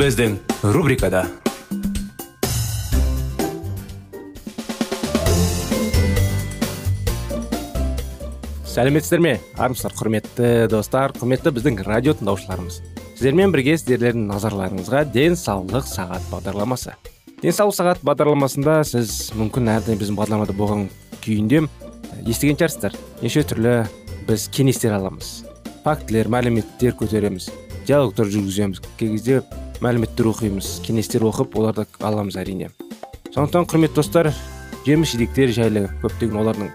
Біздің рубрикада сәлеметсіздер ме армысыздар құрметті достар құрметті біздің радио тыңдаушыларымыз сіздермен бірге сіздердің назарларыңызға денсаулық сағат бағдарламасы денсаулық сағат бағдарламасында сіз мүмкін әрдайым біздің бағдарламада болған күйінде естіген шығарсыздар неше түрлі біз кеңестер аламыз фактілер мәліметтер көтереміз диалогтар жүргіземіз кей кезде мәліметтер оқимыз кеңестер оқып оларды аламыз әрине. Сондықтан құрметті достар жеміс жидектер жайлы көптеген олардың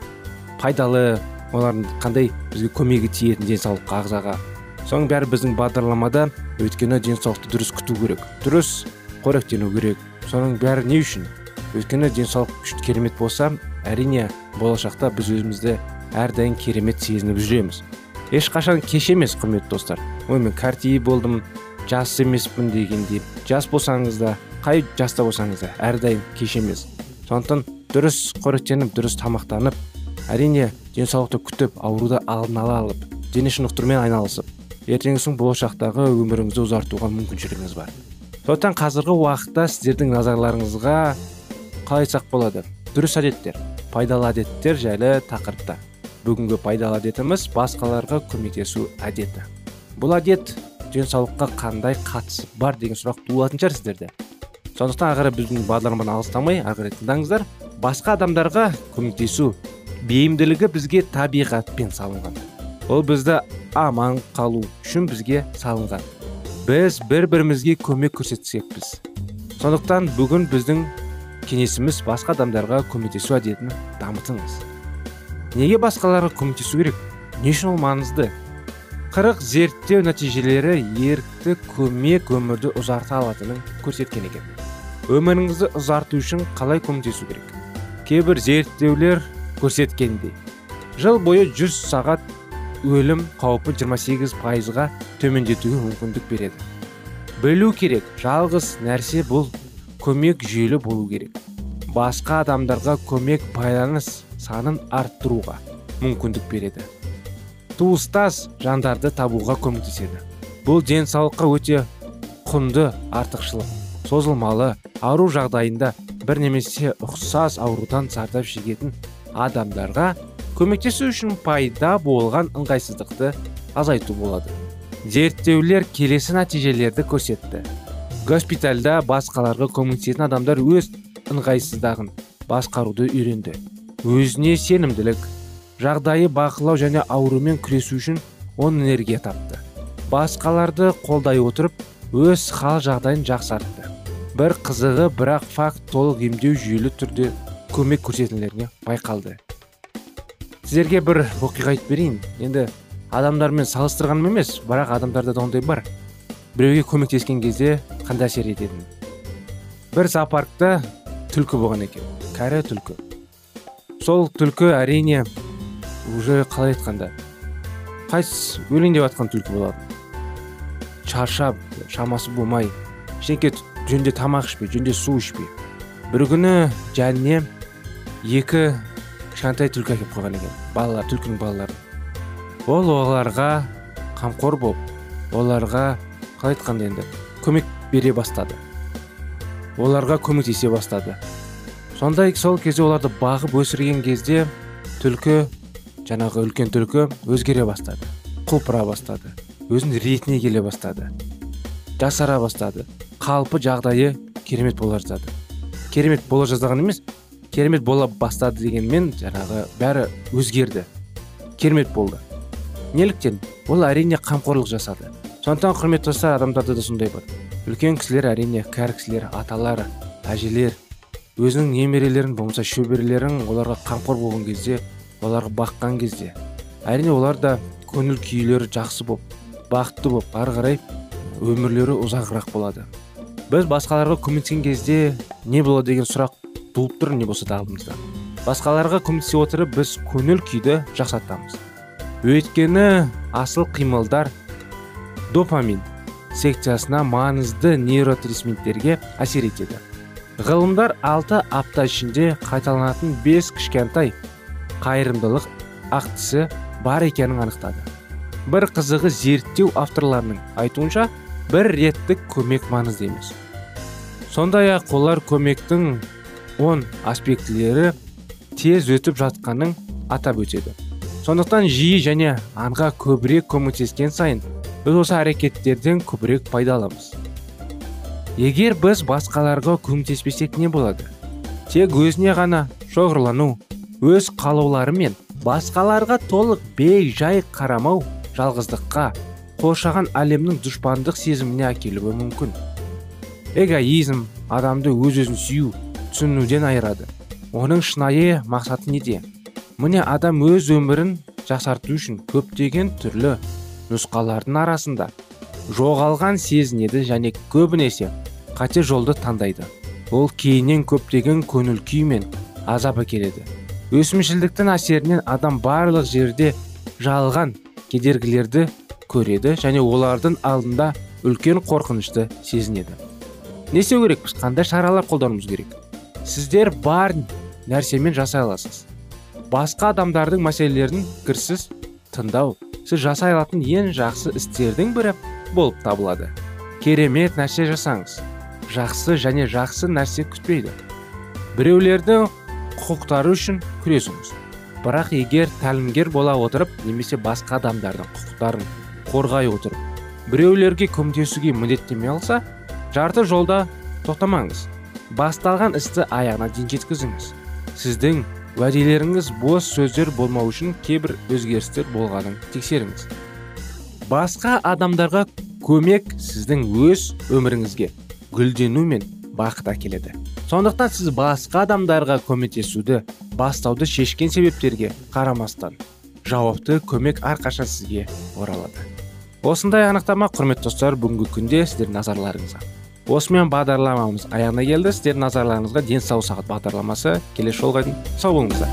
пайдалы олардың қандай бізге көмегі тиетін денсаулыққа ағзаға. Соның бәрі біздің бағдарламада өйткені денсаулықты дұрыс күту керек дұрыс қоректену керек. Соның бәрі не үшін? Өйткені денсаулық керемет болса әрине болашақта біз өзімізді әрдайым керемет сезініп жүреміз. Ешқашан кеш емес құрметті достар. Ой мен кәртейі болдым. Жас емеспін дегендей жас болсаңыз да қай жаста болсаңыз да әрдайым кеш емес. Сондықтан дұрыс қоректеніп дұрыс тамақтанып әрине денсаулықты күтіп ауруды алдын ала алып дене шынықтырумен айналысып ертеңгісін болашақтағы өміріңізді ұзартуға мүмкіншілігіңіз бар. Сондықтан қазіргі уақытта сіздердің назарларыңызға қалай айтсақ болады? Дұрыс әдеттер пайдалы әдеттер жайлы тақырыпта. Бүгінгі пайдалы әдетіміз басқаларға көмектесу әдеті. Бұл әдет денсаулыққа қандай қатысы бар деген сұрақ туылатын шығар сіздерде. сондықтан ары қарай біздің бағдарламаны алыстамай ары қарай тыңдаңыздар. басқа адамдарға көмектесу бейімділігі бізге табиғатпен салынған. ол бізді аман қалу үшін бізге салынған. біз бір бірімізге көмек көрсетсекпіз. сондықтан бүгін біздің кеңесіміз басқа адамдарға көмектесу әдетін дамытыңыз. неге басқаларға көмектесу керек? не үшін ол маңызды? Қырық зерттеу нәтижелері ерікті көмек өмірді ұзарта алатынын көрсеткен екен. Өміріңізді ұзарту үшін қалай көмектесу керек? Кейбір зерттеулер көрсеткендей жыл бойы 100 сағат өлім қаупі 28 пайызға төмендетуге мүмкіндік береді. Білу керек жалғыз нәрсе бұл көмек жүйелі болу керек. Басқа адамдарға көмек байланыс санын арттыруға мүмкіндік береді. Туыстас жандарды табуға көмектеседі. Бұл денсаулыққа өте құнды артықшылық. Созылмалы ауру жағдайында бір немесе ұқсас аурудан зардап шегетін адамдарға көмектесу үшін пайда болған ыңғайсыздықты азайту болады. Зерттеулер келесі нәтижелерді көрсетті. Госпитальда басқаларға көмектесетін адамдар өз ыңғайсыздығын басқаруды үйренді. Өзіне сенімділік жағдайы бақылау және аурумен күресу үшін он энергия тапты. Басқаларды қолдай отырып өз хал жағдайын жақсартты. Бір қызығы бірақ факт толық емдеу жүйелі түрде көмек көрсетулеріне байқалды. Сіздерге бір оқиға айтып берейін. Енді адамдармен салыстырғаным емес бірақ адамдарда да ондай бар. Біреуге көмектескен кезде қандай әсер ететінін бір зоопаркта түлкі болған екен. Кәрі түлкі. Сол түлкі әрине уже қалай айтқанда қайсы өлейін деп жатқан түлкі болатын. Шаршап шамасы болмай ештеңке жөнде тамақ ішпей жөнде су ішпей бір күні жәніне екі кішкентай түлкі әкеліп қойған екен балалар түлкінің балалары. Ол оларға қамқор болып оларға қалай айтқанда енді көмек бере бастады. Оларға көмектесе бастады. Сондай сол кезде оларды бағып өсірген кезде түлкі жаңағы үлкен түлкі өзгере бастады құлпыра бастады өзінің ретіне келе бастады жасара бастады қалпы жағдайы керемет бола жаздады керемет бола жаздаған емес керемет бола бастады дегенмен жаңағы бәрі өзгерді керемет болды. Неліктен ол әрине қамқорлық жасады. Сондықтан құрметті достар адамдарда да сондай бар. Үлкен кісілер әрине кәрі кісілер аталар әжелер өзінің немерелерін болмаса шөберелерін оларға қамқор болған кезде оларға баққан кезде. Әрине олар да көңіл күйлері жақсы болып бақытты болып ары қарай өмірлері ұзағырақ болады. Біз басқаларға көмектескен кезде не болады деген сұрақ туып тұр не болса да алдымызда басқаларға көмектесе отырып біз көңіл күйді жақсартамыз. Өйткені асыл қимылдар допамин секциясына маңызды нейротрансмиттерге әсер етеді. Ғылымдар алты апта ішінде қайталанатын бес кішкентай қайырымдылық актісі бар екенін анықтады. Бір қызығы зерттеу авторларының айтуынша бір реттік көмек маңызды емес. Сондай ақ олар көмектің он аспектілері тез өтіп жатқанын атап өтеді. Сондықтан жиі және анға көбірек көмектескен сайын біз осы әрекеттерден көбірек пайда аламыз егер біз басқаларға көмектеспесек не болады? Тек өзіне ғана шоғырлану өз қалаулары мен басқаларға толық бей жай қарамау жалғыздыққа қоршаған әлемнің дұшпандық сезіміне әкелуі мүмкін. Эгоизм адамды өз өзін сүю түсінуден айырады. Оның шынайы мақсаты неде? Міне адам өз өмірін жақсарту үшін көптеген түрлі нұсқалардың арасында жоғалған сезінеді және көбінесе қате жолды таңдайды. Ол кейіннен көптеген көңіл күй мен азап әкеледі өсімшілдіктің әсерінен адам барлық жерде жалған кедергілерді көреді және олардың алдында үлкен қорқынышты сезінеді. Не істеу керекпіз? Қандай шаралар қолдануымыз керек? Сіздер бар нәрсемен жасай аласыз. Басқа адамдардың мәселелерін кірсіз тыңдау сіз жасай алатын ең жақсы істердің бірі болып табылады. Керемет нәрсе жасаңыз. Жақсы және жақсы нәрсе күтпейді. Біреулердің құқықтары үшін күресіңіз. Бірақ егер тәлімгер бола отырып немесе басқа адамдардың құқықтарын қорғай отырып біреулерге көмектесуге міндеттеме алса жарты жолда тоқтамаңыз. Басталған істі аяғына дейін жеткізіңіз. Сіздің уәделеріңіз бос сөздер болмау үшін кейбір өзгерістер болғанын тексеріңіз. Басқа адамдарға көмек сіздің өз өміріңізге гүлдену мен бақыт әкеледі. Сондықтан сіз басқа адамдарға көмектесуді бастауды шешкен себептерге қарамастан жауапты көмек әрқашан сізге оралады. Осындай анықтама құрметті достар бүгінгі күнде сіздердің назарларыңызға. Осымен бағдарламамыз аяғына келді. Сіздердің назарларыңызға денсаулық сағат бағдарламасы келесі жолға дейін. Сау болыңыздар.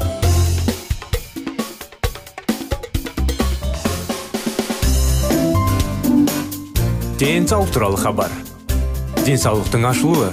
Денсаулық туралы хабар. Денсаулықтың ашылуы.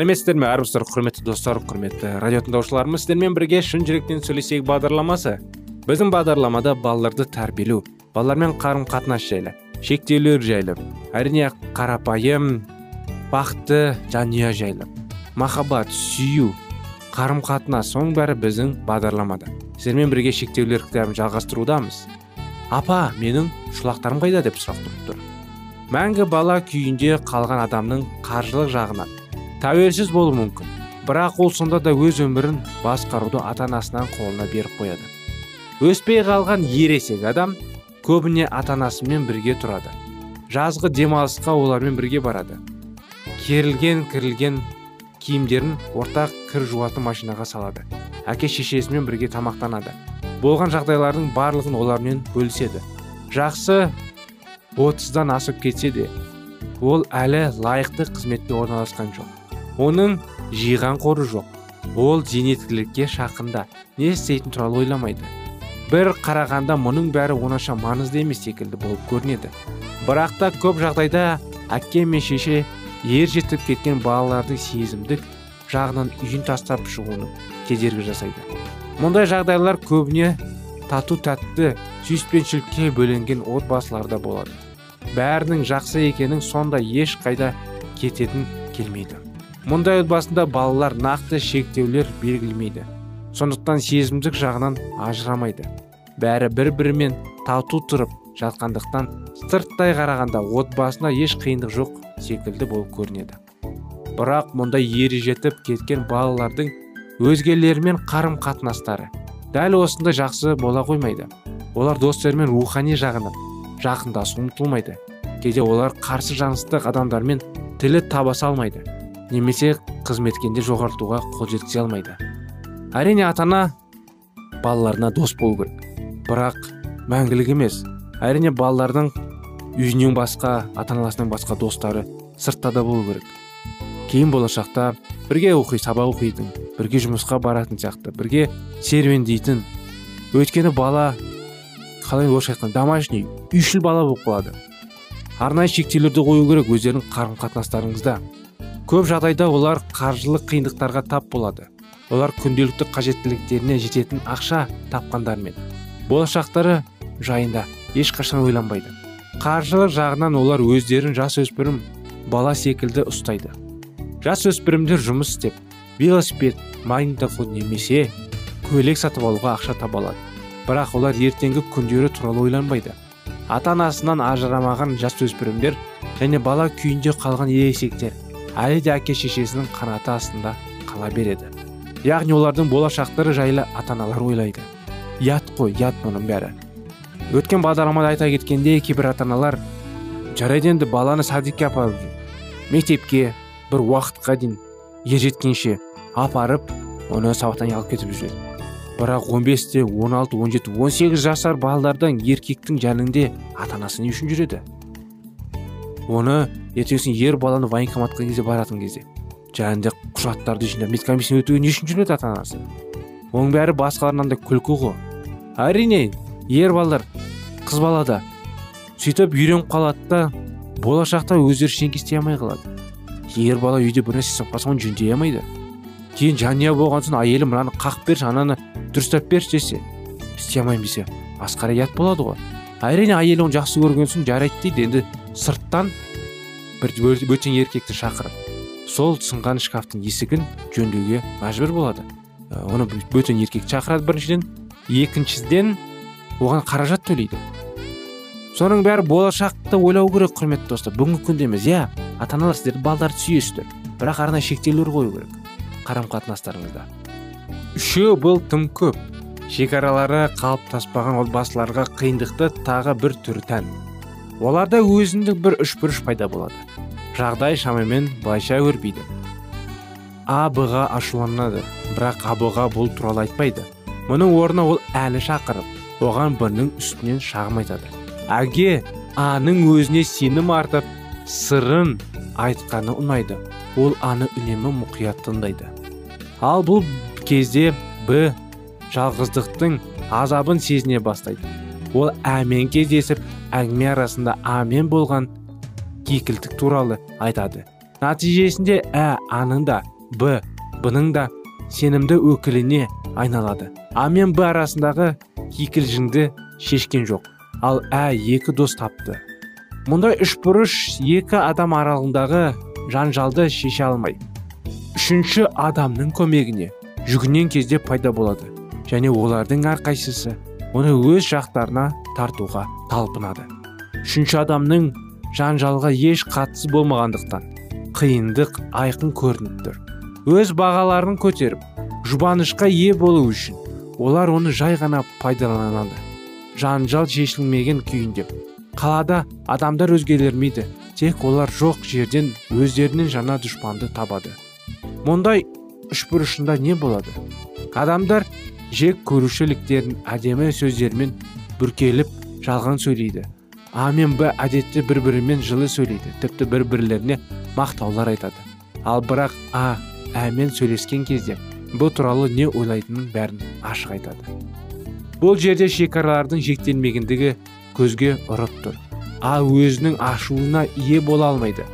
Сәлеметсіздер ме? армысыздар құрметті достар құрметті радио тыңдаушыларымыз сіздермен бірге шын жүректен сөйлесейік бағдарламасы. Біздің бағдарламада балаларды тәрбиелеу балалармен қарым қатынас жайлы шектеулер жайлы әрине қарапайым бақытты жанұя жайлы махаббат сүю қарым қатынас соның бәрі біздің бағдарламада. Сіздермен бірге шектеулер кітабын жалғастырудамыз. Апа менің шұлақтарым қайда деп сұрақ туып тұр. Мәңгі бала күйінде қалған адамның қаржылық жағынан тәуелсіз болуы мүмкін. Бірақ ол сонда да өз өмірін басқаруды ата анасынан қолына беріп қояды. Өспей қалған ересек адам көбіне ата анасымен бірге тұрады. Жазғы демалысқа олармен бірге барады. Керілген кірілген киімдерін ортақ кір жуатын машинаға салады. Әке шешесімен бірге тамақтанады. Болған жағдайлардың барлығын олармен бөліседі. Жақсы отыздан асып кетсе де ол әлі лайықты қызметте орналасқан жоқ. Оның жиған қоры жоқ. Ол зейнеткерлікке шақында не істейтін туралы ойламайды. Бір қарағанда мұның бәрі оңаша маңызды емес секілді болып көрінеді. Бірақ та көп жағдайда әке мен шеше ер жетіп кеткен балалардың сезімдік жағынан үйін тастап шығуын кедергі жасайды. Мұндай жағдайлар көбіне тату тәтті сүйіспеншілікке бөленген отбасыларда болады. Бәрінің жақсы екенін сонда ешқайда кететін келмейді. Мұндай отбасында балалар нақты шектеулер белгілемейді. Сондықтан сезімдік жағынан ажырамайды. Бәрі бір бірімен тату тұрып жатқандықтан сырттай қарағанда отбасына еш қиындық жоқ секілді болып көрінеді. Бірақ мұндай ері жетіп кеткен балалардың өзгелермен қарым қатынастары дәл осындай жақсы бола қоймайды. Олар достарымен рухани жағынан жақындасу ұмытылмайды кейде олар қарсы жаныстық адамдармен тілі табаса алмайды немесе қызметкенде жоғартуға қол жеткізе алмайды. Әрине ата ана балаларына дос болу керек. Бірақ мәңгілік емес. Әрине балалардың үйінен басқа ата аналарынан басқа достары сыртта да болу керек. Кейін болашақта бірге оқи сабақ оқитын бірге жұмысқа баратын сияқты бірге серуендейтін. Өйткені бала қалай орысша айтқанда домашний үйшіл бала болып қалады. Арнайы шектеулерді қою керек өздерінің қарым қатынастарыңызда көп жағдайда олар қаржылық қиындықтарға тап болады. Олар күнделікті қажеттіліктеріне жететін ақша тапқандармен. Болашақтары жайында ешқашан ойланбайды. Қаржылық жағынан олар өздерін жас өспірім бала секілді ұстайды. Жас өспірімдер жұмыс істеп велосипед магнитофон немесе көйлек сатып алуға ақша таба алады. Бірақ олар ертеңгі күндері туралы ойланбайды. Ата анасынан ажырамаған жасөспірімдер және бала күйінде қалған ересектер әлі де әке шешесінің қанаты астында қала береді. Яғни олардың болашақтары жайлы ата аналар ойлайды. Ұят қой ұят мұның бәрі. Өткен бағдарламада айта кеткендей кейбір ата аналар жарайды енді баланы садикке апарып мектепке бір уақытқа дейін ержеткенше апарып оны сабақтан алып кетіп жүреді бірақ 15-те 16 17 18 жасар балалардан еркектің жаныңде ата анасы не үшін жүреді? Оны ертеңгісін ер баланы военкоматқа кезде баратын кезде жанында құжаттарды жинап медкомиссияны өтуге не үшін жүреді ата анасы оның бәрі басқаларынан да күлкі ғой әрине ер балалар қыз балада сөйтіп үйреніп қалады да болашақта өздері ештеңке істей алмай қалады. Ер бала үйде бір нәрсе істеп қалса оны жөндей алмайды. Кейін жанұя болған соң әйелі мынаны қағып берші ананы дұрыстап берші десе істей алмаймын десе масқара ұят болады ғой. Әрине әйелі оны жақсы көрген соң жарайды дейді. Енді сырттан бір бөтен еркекті шақырып сол сынған шкафтың есігін жөндеуге мәжбүр болады. Ә, оны бөтен еркек шақырады біріншіден. Екіншіден оған қаражат төлейді. Соның бәрі болашақты ойлау керек құрметті достар. Бүгінгі күнде емес иә ата аналар сіздер балдарды сүйесіздер. Бірақ арнайы шектеулер қою керек қарым қатынастарыңызда үшеу бұл тым көп. Шекаралары қалыптаспаған отбасыларға қиындықты тағы бір түр тән. Оларда өзіндік бір үшбұрыш пайда болады. Жағдай шамамен былайша өрбиді. А ға ашуланады бірақ а ға бұл туралы айтпайды. Мұның орнына ол әлі шақырып оған бірінің үстінен шағым айтады. Әге аның өзіне сенім артып сырын айтқаны ұнайды. Ол аны үнемі мұқият тыңдайды. Ал бұл кезде б жалғыздықтың азабын сезіне бастайды. Ол әмен кездесіп әңгіме арасында амен болған кекілдік туралы айтады. Нәтижесінде ә аның да б бұның да сенімді өкіліне айналады. А мен б арасындағы кикілжіңді шешкен жоқ. Ал ә екі дос тапты. Мұндай үшбұрыш екі адам аралығындағы жанжалды шеше алмай үшінші адамның көмегіне жүгінен кезде пайда болады. Және олардың әрқайсысы оны өз жақтарына тартуға талпынады. Үшінші адамның жанжалға еш қатысы болмағандықтан қиындық айқын көрініп тұр. Өз бағаларын көтеріп жұбанышқа ие болу үшін олар оны жай ғана пайдаланады. Жанжал шешілмеген күйінде. Қалада адамдар өзгелермейді тек олар жоқ жерден өздерінен жаңа дұшпанды табады. Мұндай үшбұрышында не болады? Адамдар жек көрушіліктерін әдемі сөздермен бүркеліп жалған сөйлейді. А мен б әдетте бір бірімен жылы сөйлейді тіпті бір бірлеріне мақтаулар айтады. Ал бірақ а әмен сөйлескен кезде бұл туралы не ойлайтынын бәрін ашық айтады. Бұл жерде шекаралардың шектелмегендігі көзге ұрып тұр. А өзінің ашуына ие бола алмайды.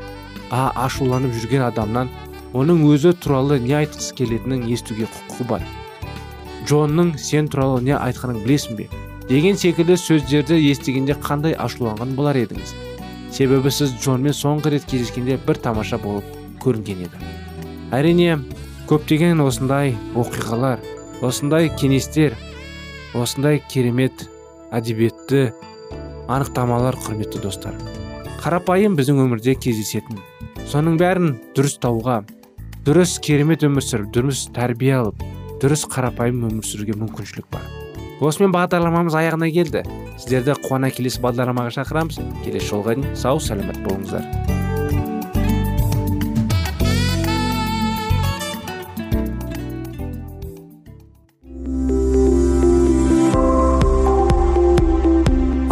А ашуланып жүрген адамнан оның өзі туралы не айтқысы келетінін естуге құқығы бар. Джонның сен туралы не айтқанын білесің бе? деген секілді сөздерді естігенде қандай ашуланған болар едіңіз? Себебі сіз джонмен соңғы рет кездескенде бір тамаша болып көрінген еді. Әрине көптеген осындай оқиғалар осындай кеңестер осындай керемет әдебиетті анықтамалар құрметті достар. Қарапайым біздің өмірде кездесетін соның бәрін дұрыстауға дұрыс керемет өмір сүріп дұрыс тәрбие алып дұрыс қарапайым өмір сүруге мүмкіншілік бар. Осымен бағдарламамыз аяғына келді. Сіздерді қуана келесі бағдарламаға шақырамыз. Келесі жолға дейін сау сәлемет болыңыздар.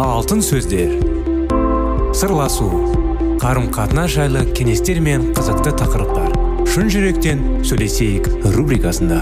Алтын сөздер. Сырласу. Қарым қатынас жайлы кеңестер мен қызықты тақырыптар. Шын жүректен сөйлесейік рубрикасында.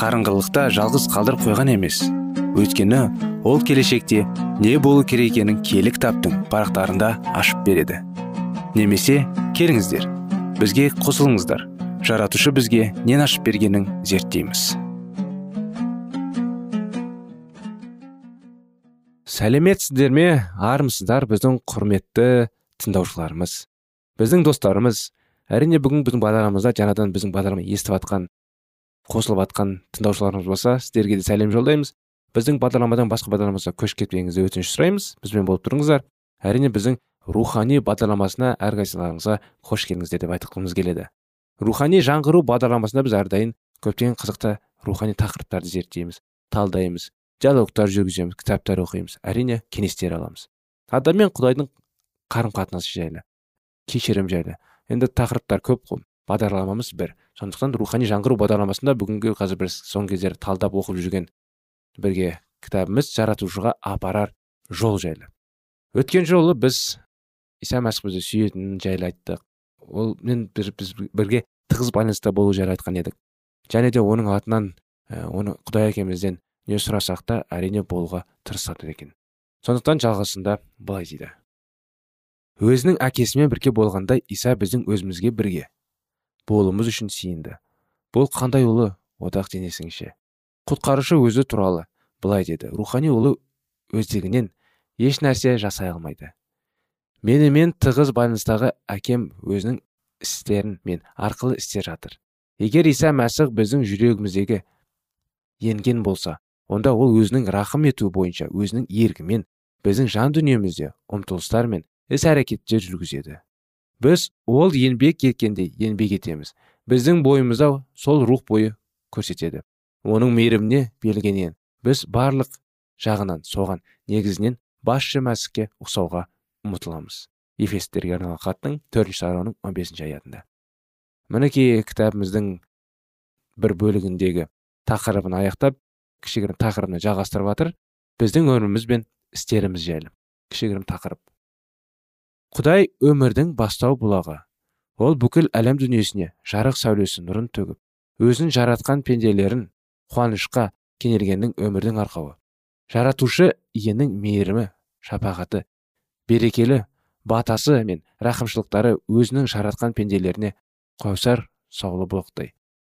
қарыңғылықта жалғыз қалдырып қойған емес. Өйткені ол келешекте не болу керек екенін кітаптың парақтарында ашып береді. Немесе келіңіздер бізге қосылыңыздар. Жаратушы бізге нен ашып бергенін зерттейміз. Сәлеметсіздер ме? Армысыздар біздің құрметті тыңдаушыларымыз. Біздің достарымыз әрине бүгін біздің бағдарламамызда жаңадан біздің бағдарламаны естіп жатқан қосылып жатқан тыңдаушыларымыз болса сіздерге де сәлем жолдаймыз. Біздің бағдарламадан басқа бағдарламамызға көшіп кетпеңізді өтініш сұраймыз. Бізбен болып тұрыңыздар. Әрине біздің рухани бағдарламасына әрқайсыларыңызға қош келдіңіздер деп айтқымыз келеді. Рухани жаңғыру бағдарламасында біз әрдайым көптеген қызықты рухани тақырыптарды зерттейміз талдаймыз диалогтар жүргіземіз кітаптар оқимыз әрине кеңестер аламыз. Адам мен құдайдың қарым қатынасы жайлы кешірім жайлы. Енді тақырыптар көп қой. Бағдарламамыз бір. Сондықтан рухани жаңғыру бағдарламасында бүгінгі қазір біз соңғы кездері талдап оқып жүрген бірге кітабымыз жаратушыға апарар жол жайлы. Өткен жолы біз иса мәсіх бізді сүйетінін жайлы айттық. Ол мен бір, біз бірге тығыз байланыста болу жайлы айтқан едік. Және де оның атынан оны құдай әкемізден не сұрасақ та әрине болуға тырысады екен. Сондықтан жалғасында былай дейді. Өзінің әкесімен бірге болғанда иса біздің өзімізге бірге болуымыз үшін сиынды бұл қандай ұлы одақ денесіңше құтқарушы өзі туралы былай деді. Рухани ұлы өздігінен еш нәрсе жасай алмайды. Менімен тығыз байланыстағы әкем өзінің істерін мен арқылы істер жатыр. Егер иса мәсіх біздің жүрегіміздегі енген болса онда ол өзінің рақым ету бойынша өзінің еркімен біздің жан дүниемізде ұмтылыстар мен іс әрекеттер жүргізеді. Біз ол еңбек еткенде еңбек етеміз. Біздің бойымызда сол рух бойы көрсетеді. Оның мейіріміне берілгеннен біз барлық жағынан соған негізінен басшы мәсікке ұқсауға ұмытыламыз ефестерге арналған хаттың төртінші тарауының он бесінші аятында. Мінекей кітабымыздың бір бөлігіндегі тақырыбын аяқтап кішігірім тақырыбын жалғастырып жатыр. Біздің өміріміз бен істеріміз жайлы. Кішігірім тақырып. Құдай өмірдің бастау бұлағы ол бүкіл әлем дүниесіне жарық сәулесі нұрын төгіп өзін жаратқан пенделерін қуанышқа кенелгеннің өмірдің арқауы. Жаратушы иенің мейірімі шапағаты берекелі батасы мен рақымшылықтары өзінің жаратқан пенделеріне қаусар саулы бұлақтай.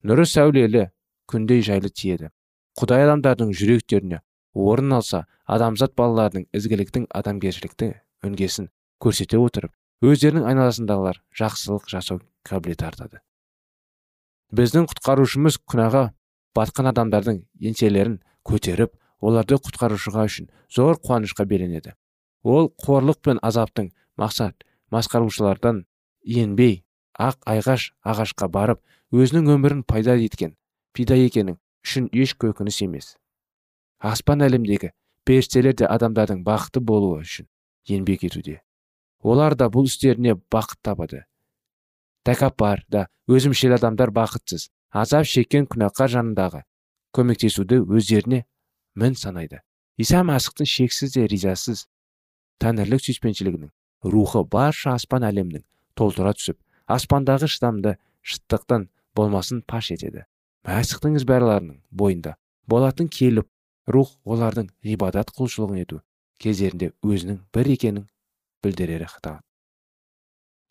Нұры сәулелі күндей жайлы тиеді. Құдай адамдардың жүректеріне орын алса адамзат балаларының ізгіліктің адамгершілікті үнгесін. Көрсете отырып өздерінің айналасындағылар жақсылық жасау қабілеті артады. Біздің құтқарушымыз күнәға батқан адамдардың еңселерін көтеріп оларды құтқарушыға үшін зор қуанышқа беленеді ол қорлық пен азаптың мақсат масқарушылардан енбей ақ айғаш ағашқа барып өзінің өмірін пайда еткен пида екенің үшін еш көкініс емес. Аспан әлемдегі періштелер де адамдардың бақытты болуы үшін еңбек етуде олар да бұл істеріне бақыт табады. Тәкаппар да өзімшел адамдар бақытсыз азап шеккен күнәқар жанындағы көмектесуді өздеріне мін санайды. Иса мәсіхтің шексіз де ризасыз тәңірлік сүйіспеншілігінің рухы барша аспан әлемнің толтыра түсіп аспандағы шыдамды шыттықтан болмасын паш етеді. Мәсіхтің ізбарларының бойында болатын келіп рух олардың ғибадат құлшылығын ету кездерінде өзінің бір екенін білдірері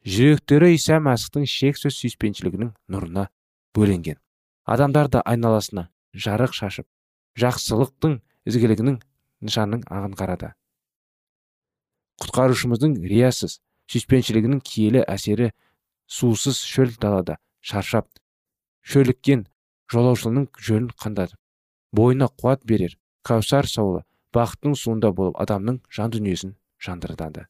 жүректері иса мәсіхтің шексіз сүйіспеншілігінің нұрына бөленген. Адамдар да айналасына жарық шашып жақсылықтың ізгілігінің ағын қарады. Құтқарушымыздың риясыз сүйіспеншілігінің киелі әсері сусыз шөл далада шаршап шөліккен жолаушының жөнін қандады. Бойына қуат берер кәусар саулы бақыттың суында болып адамның жан дүниесін жандыртады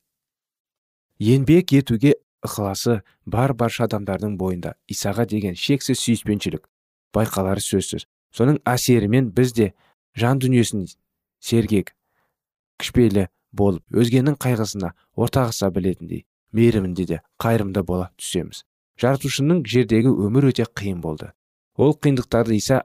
еңбек етуге ықыласы бар барша адамдардың бойында. Исаға деген шексіз сүйіспеншілік байқалары сөзсіз. Соның әсерімен біз де жан дүниесін сергек кішпейлі болып өзгенің қайғысына ортағыса білетіндей мейірімінде де қайырымды бола түсеміз. Жаратушының жердегі өмір өте қиын болды. Ол қиындықтарды иса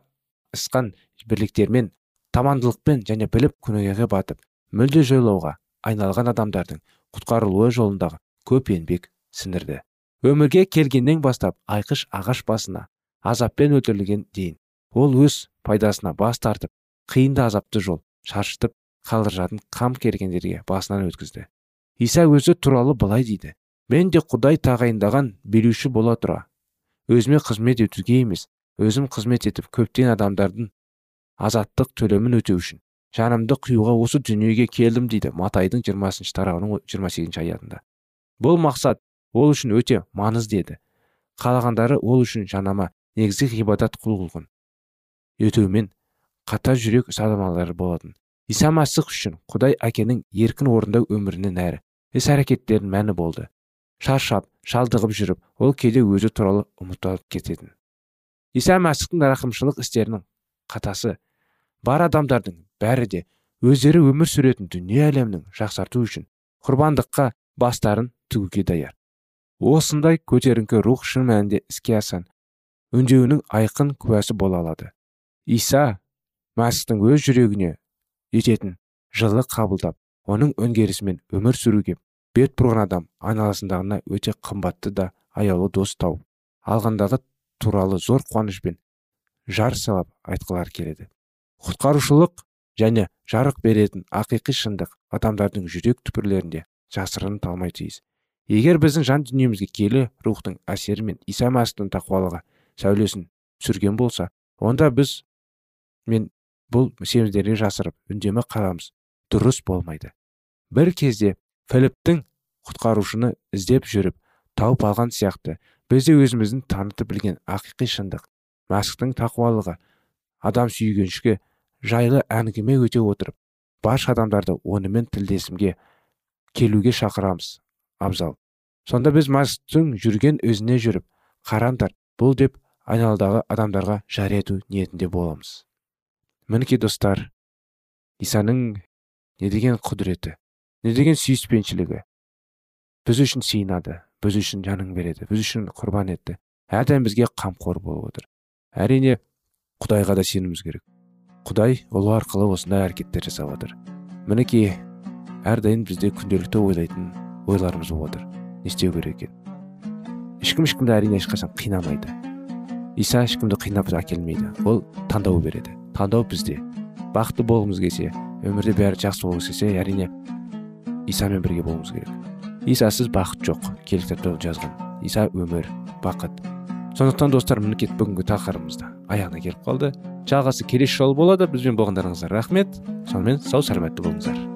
ысқан бірліктермен тамандылықпен және біліп күнәге батып мүлде жойлауға айналған адамдардың құтқарылуы жолындағы көп еңбек сіңірді. Өмірге келгеннен бастап айқыш ағаш басына азаппен өлтірілген дейін. Ол өз пайдасына бас тартып қиынды азапты жол шаршытып қалдыржатын қам кергендерге басынан өткізді. Иса өзі туралы былай дейді мен де құдай тағайындаған билеуші бола тұра. Өзіме қызмет етуге емес өзім қызмет етіп көптен адамдардың азаттық төлемін өтеу үшін. Жанымды қиюға осы дүниеге келдім дейді матайдың жиырмасыншы тарауының жиырма сегізінші аятында. Бұл мақсат ол үшін өте маңызды еді қалағандары ол үшін жанама негізгі ғибадат құлқылығын өтеумен қатар жүрек садамалары болатын. Иса мәсіх үшін құдай әкенің еркін орындау өмірінен әрі іс әрекеттерінің мәні болды. Шаршап шалдығып жүріп ол кейде өзі туралы ұмытып кететін. Иса мәсіхтің рақымшылық істерінің қатасы бар адамдардың бәрі де өздері өмір сүретін дүние әлемінің жақсарту үшін құрбандыққа бастарын тігуге даяр. Осындай көтеріңкі рух шын мәнінде іске асан үндеуінің айқын куәсі бола алады. Иса мәсіхтің өз жүрегіне ететін жылы қабылдап оның өңгерісімен өмір сүруге бет бұрған адам айналасындағына өте қымбатты да аяулы дос тауып алғандағы туралы зор қуанышпен жар салап айтқылар келеді. Құтқарушылық және жарық беретін ақиқи шындық адамдардың жүрек түпірлерінде жасырын талмай тиіс. Егер біздің жан дүниемізге келі рухтың әсері мен иса мәсіхтің тақуалығы сәулесін түсірген болса онда біз мен бұл семіздерге жасырып үндеме қарамыз дұрыс болмайды. Бір кезде філіптің құтқарушыны іздеп жүріп тауып алған сияқты біз де өзіміздің танытып білген ақиқи шындық мәсіхтің тақуалығы адам сүйгеншілігі жайлы әңгіме өте отырып барша адамдарды онымен тілдесімге келуге шақырамыз абзал. Сонда біз мәсіхтің жүрген өзіне жүріп қараңдар бұл деп айналадағы адамдарға жария ету ниетінде боламыз мінекей достар исаның не деген құдіреті не деген сүйіспеншілігі біз үшін сыйынады біз үшін жанын береді біз үшін құрбан етті әрдайым бізге қамқор болып отыр әрине құдайға да сенуіміз керек. Құдай ұлы арқылы осындай әрекеттер жасап жатыр мінекей әрдайым бізде күнделікті ойлайтын ойларымыз болып отыр. Не істеу керек екен? Ешкім ешкімді әрине ешқашан қинамайды. Иса ешкімді қинап әкелмейді. Ол таңдау береді. Таңдау бізде. Бақытты болғымыз келсе өмірде бәрі жақсы болғысы келсе әрине исамен бірге болуымыз керек. Исасыз бақыт жоқ. Киелі кітапта жазған. Иса өмір бақыт. Сондықтан достар мінекей бүгінгі тақырыбымыз аяғына келіп қалды. Жалғасы келесі жолы болады. Бізбен болғандарыңызға рахмет. Сонымен сау саламатты болыңыздар.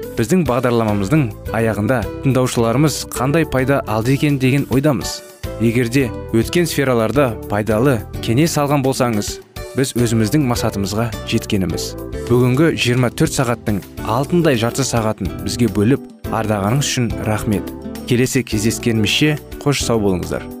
біздің бағдарламамыздың аяғында тыңдаушыларымыз қандай пайда алды екен деген ойдамыз. Егерде өткен сфераларда пайдалы кеңес алған болсаңыз біз өзіміздің масатымызға жеткеніміз. Бүгінгі 24 сағаттың алтындай жарты сағатын бізге бөліп ардағаныңыз үшін рахмет. Келесі кездескенімізше қош сау болыңыздар.